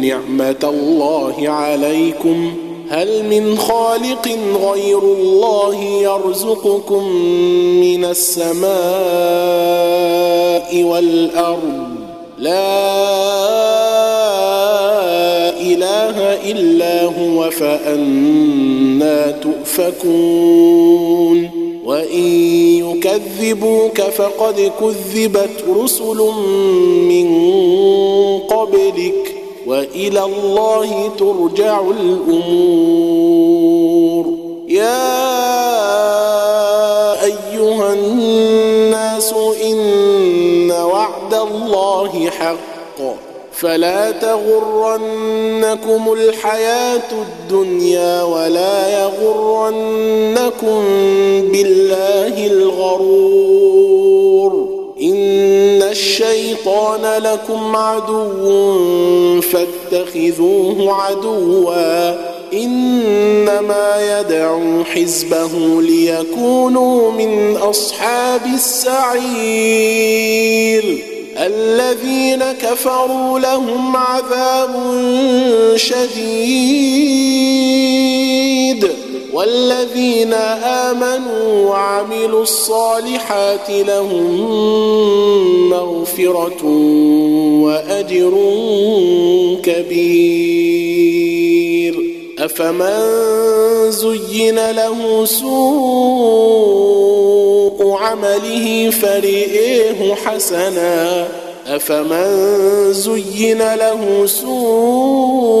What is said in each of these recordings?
نعمة الله عليكم. هل من خالق غير الله يرزقكم من السماء والأرض؟ لا إله إلا هو فأنا تؤفكون. وإن يكذبوك فقد كذبت رسل من قبلك. وإلى الله ترجع الأمور. يا أيها الناس إن وعد الله حق. فلا تغرنكم الحياة الدنيا ولا يغرنكم بالله الغرور. الشيطان لكم عدو فاتخذوه عدوا. إنما يدعو حزبه ليكونوا من أصحاب السعير. الذين كفروا لهم عذاب شديد. والذين آمنوا وعملوا الصالحات لهم مغفرة وأجر كبير. أفمن زين له سوء عمله فرئيه حسنا. أفمن زين له سوء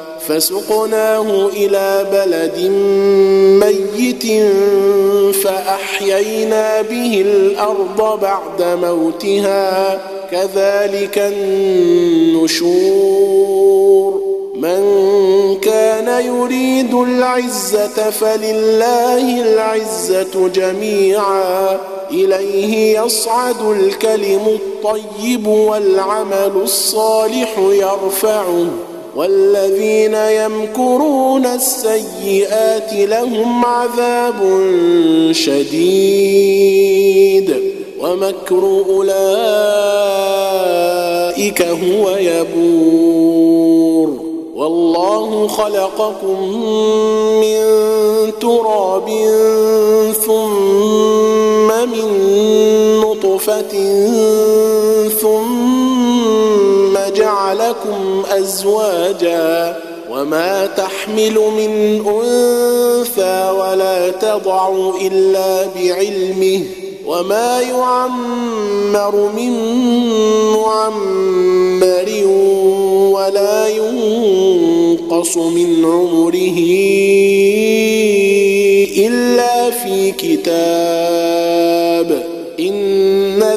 فسقناه إلى بلد ميت فأحيينا به الأرض بعد موتها. كذلك النشور. من كان يريد العزة فلله العزة جميعا. إليه يصعد الكلم الطيب والعمل الصالح يرفعه. والذين يمكرون السيئات لهم عذاب شديد ومكر أولئك هو يبور والله خلقكم من تراب ثم من نطفة ثم جعلكم أزواجا وما تحمل من أنثى ولا تضع إلا بعلمه وما يعمر من معمر ولا ينقص من عمره إلا في كتاب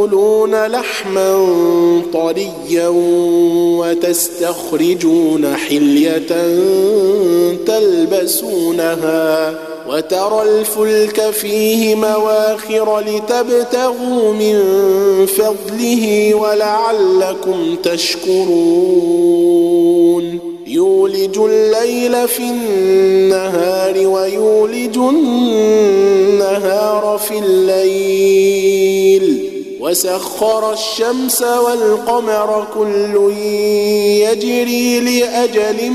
تأكلون لحما طريا وتستخرجون حلية تلبسونها وترى الفلك فيه مواخر لتبتغوا من فضله ولعلكم تشكرون. يولج الليل في النهار ويولج النهار في الليل. وسخر الشمس والقمر كل يجري لأجل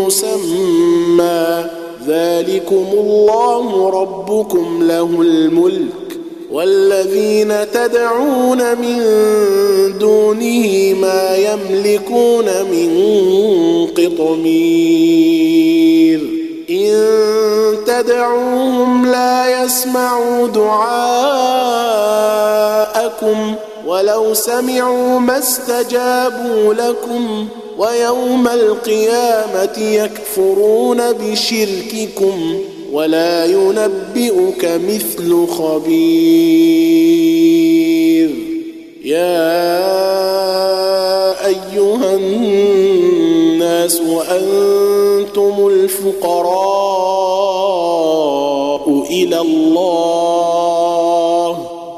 مسمى. ذلكم الله ربكم له الملك والذين تدعون من دونه ما يملكون من قطمير. إن تدعوهم لا يسمعوا دعاءكم ولو سمعوا ما استجابوا لكم ويوم القيامة يكفرون بشرككم ولا ينبئك مثل خبير. يا أيها الناس وأنتم الفقراء إلى الله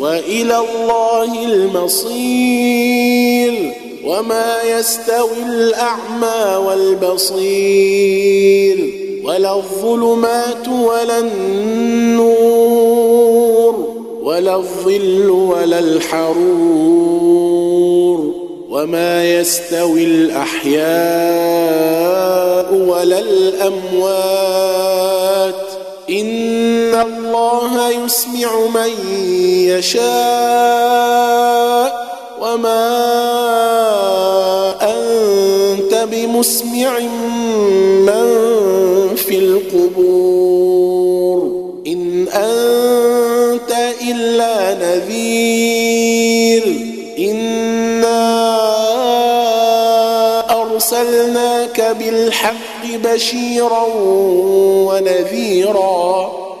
وإلى الله المصير وما يستوي الأعمى والبصير ولا الظلمات ولا النور ولا الظل ولا الحرور وما يستوي الأحياء ولا الأموات الله يسمع من يشاء وما أنت بمسمع من في القبور. إن أنت إلا نذير. إنا أرسلناك بالحق بشيرا ونذيرا.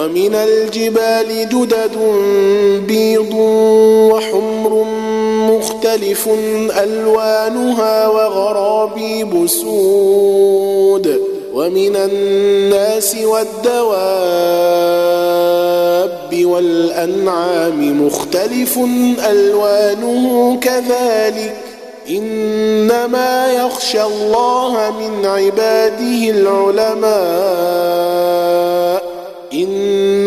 ومن الجبال جدد بيض وحمر مختلف ألوانها وغرابيب سود ومن الناس والدواب والأنعام مختلف ألوانه كذلك إنما يخشى الله من عباده العلماء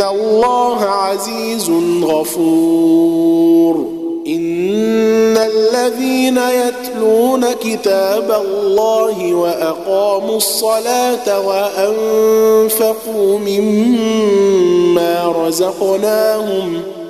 الله عزيز غفور إن الذين يتلون كتاب الله وأقاموا الصلاة وأنفقوا مما رزقناهم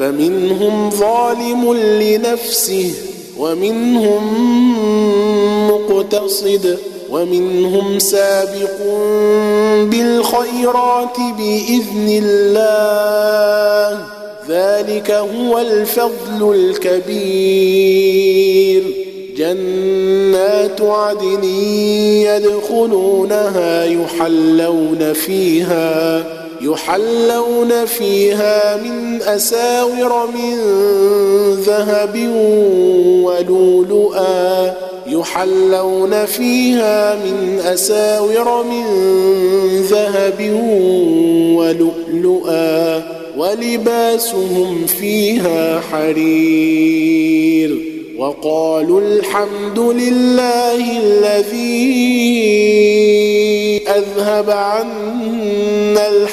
فمنهم ظالم لنفسه ومنهم مقتصد ومنهم سابق بالخيرات بإذن الله. ذلك هو الفضل الكبير. جنات عدن يدخلونها يحلون فيها يحلون فيها من أساور من ذهب ولؤلؤا. يحلون فيها من أساور من ذهب ولؤلؤا. ولباسهم فيها حرير. وقالوا الحمد لله الذي أذهب عنا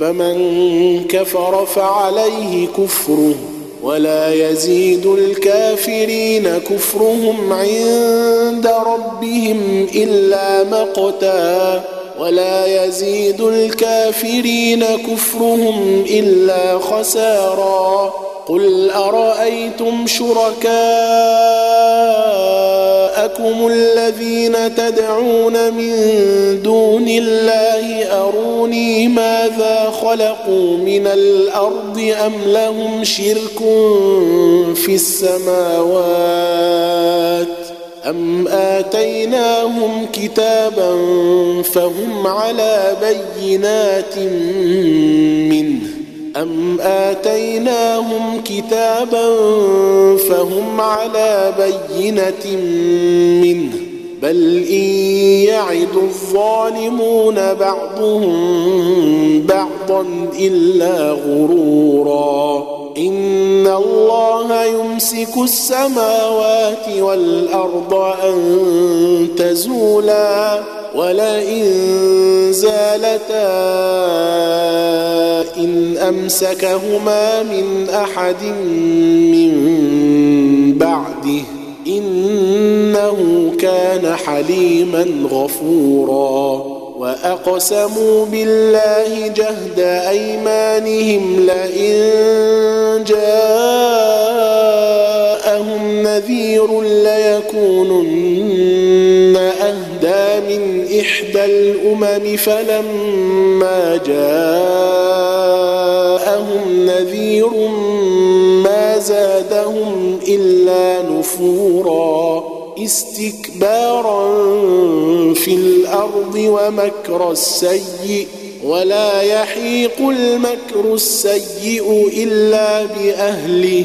فمن كفر فعليه كفره ولا يزيد الكافرين كفرهم عند ربهم إلا مقتا ولا يزيد الكافرين كفرهم إلا خسارا قل أرأيتم شركاءكم الذين تدعون من دون الله أروني ماذا خلقوا من الأرض أم لهم شرك في السماوات أم آتيناهم كتابا فهم على بينات منه أم آتيناهم كتابا فهم على بينة منه بل إن يعد الظالمون بعضهم بعضا إلا غرورا إن الله يمسك السماوات والأرض أن تزولا ولئن زالتا إن أمسكهما من أحد من بعده إنه كان حليما غفورا. وأقسموا بالله جهد أيمانهم لئن جاءهم نذير ليكونن إحدى الأمم فلما جاءهم نذير ما زادهم إلا نفورا استكبارا في الأرض ومكر السيئ ولا يحيق المكر السيء إلا بأهله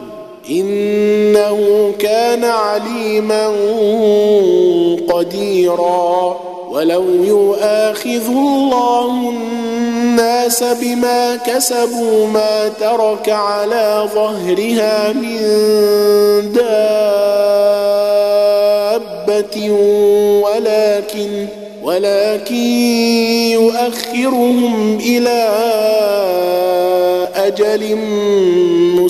إنه كان عليما قديرا. ولو يؤاخذ الله الناس بما كسبوا ما ترك على ظهرها من دابة ولكن ولكن يؤخرهم إلى أجل